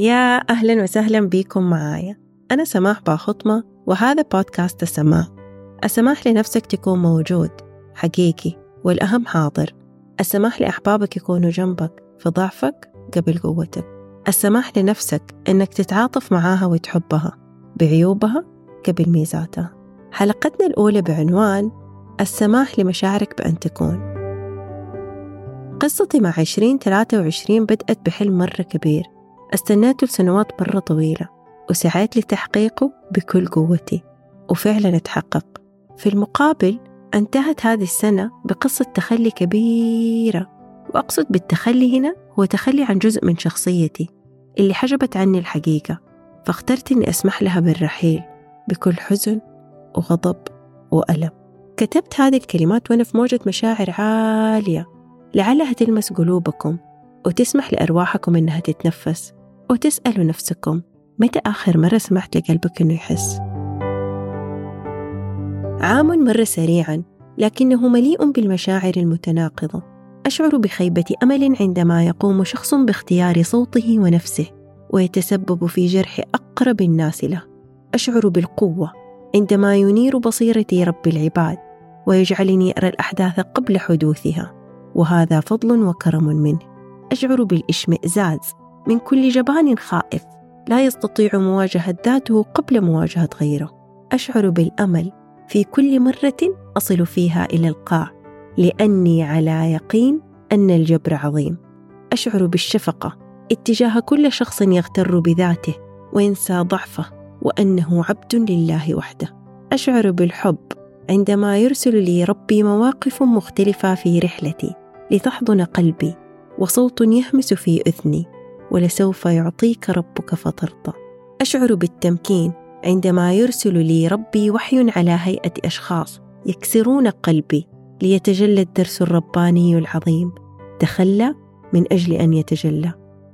يا أهلا وسهلا بكم معايا. أنا سماح باخطمة وهذا بودكاست السماح. السماح لنفسك تكون موجود حقيقي والأهم حاضر. السماح لأحبابك يكونوا جنبك في ضعفك قبل قوتك. السماح لنفسك أنك تتعاطف معاها وتحبها بعيوبها قبل ميزاتها. حلقتنا الأولى بعنوان السماح لمشاعرك بأن تكون. قصتي مع عشرين ثلاثة وعشرين بدأت بحلم مرة كبير. استنيته لسنوات مرة طويلة وسعيت لتحقيقه بكل قوتي وفعلا اتحقق. في المقابل انتهت هذه السنة بقصة تخلي كبيرة وأقصد بالتخلي هنا هو تخلي عن جزء من شخصيتي اللي حجبت عني الحقيقة فاخترت إني أسمح لها بالرحيل بكل حزن وغضب وألم. كتبت هذه الكلمات وأنا في موجة مشاعر عالية لعلها تلمس قلوبكم وتسمح لأرواحكم إنها تتنفس. وتسألوا نفسكم متى آخر مرة سمحت لقلبك إنه يحس؟ عام مر سريعا لكنه مليء بالمشاعر المتناقضة. أشعر بخيبة أمل عندما يقوم شخص باختيار صوته ونفسه ويتسبب في جرح أقرب الناس له. أشعر بالقوة عندما ينير بصيرتي رب العباد ويجعلني أرى الأحداث قبل حدوثها وهذا فضل وكرم منه. أشعر بالإشمئزاز من كل جبان خائف لا يستطيع مواجهة ذاته قبل مواجهة غيره. أشعر بالأمل في كل مرة أصل فيها إلى القاع لأني على يقين أن الجبر عظيم. أشعر بالشفقة اتجاه كل شخص يغتر بذاته وينسى ضعفه وأنه عبد لله وحده. أشعر بالحب عندما يرسل لي ربي مواقف مختلفة في رحلتي لتحضن قلبي وصوت يهمس في إذني. ولسوف يعطيك ربك فترضى أشعر بالتمكين عندما يرسل لي ربي وحي على هيئة أشخاص يكسرون قلبي ليتجلى الدرس الرباني العظيم. تخلى من أجل أن يتجلى.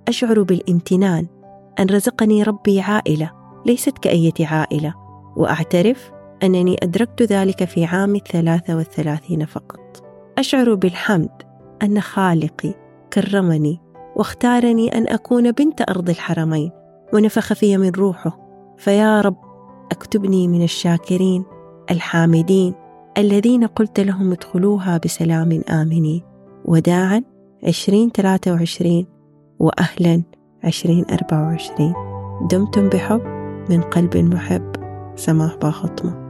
أشعر بالامتنان أن رزقني ربي عائلة ليست كأية عائلة وأعترف أنني أدركت ذلك في عام الثلاثة والثلاثين فقط. أشعر بالحمد أن خالقي كرمني واختارني أن أكون بنت أرض الحرمين ونفخ في من روحه. فيا رب اكتبني من الشاكرين الحامدين الذين قلت لهم ادخلوها بسلام آمنين. وداعا عشرين ثلاثة وعشرين وأهلا عشرين أربعة وعشرين. دمتم بحب من قلب محب. سماح باخطمه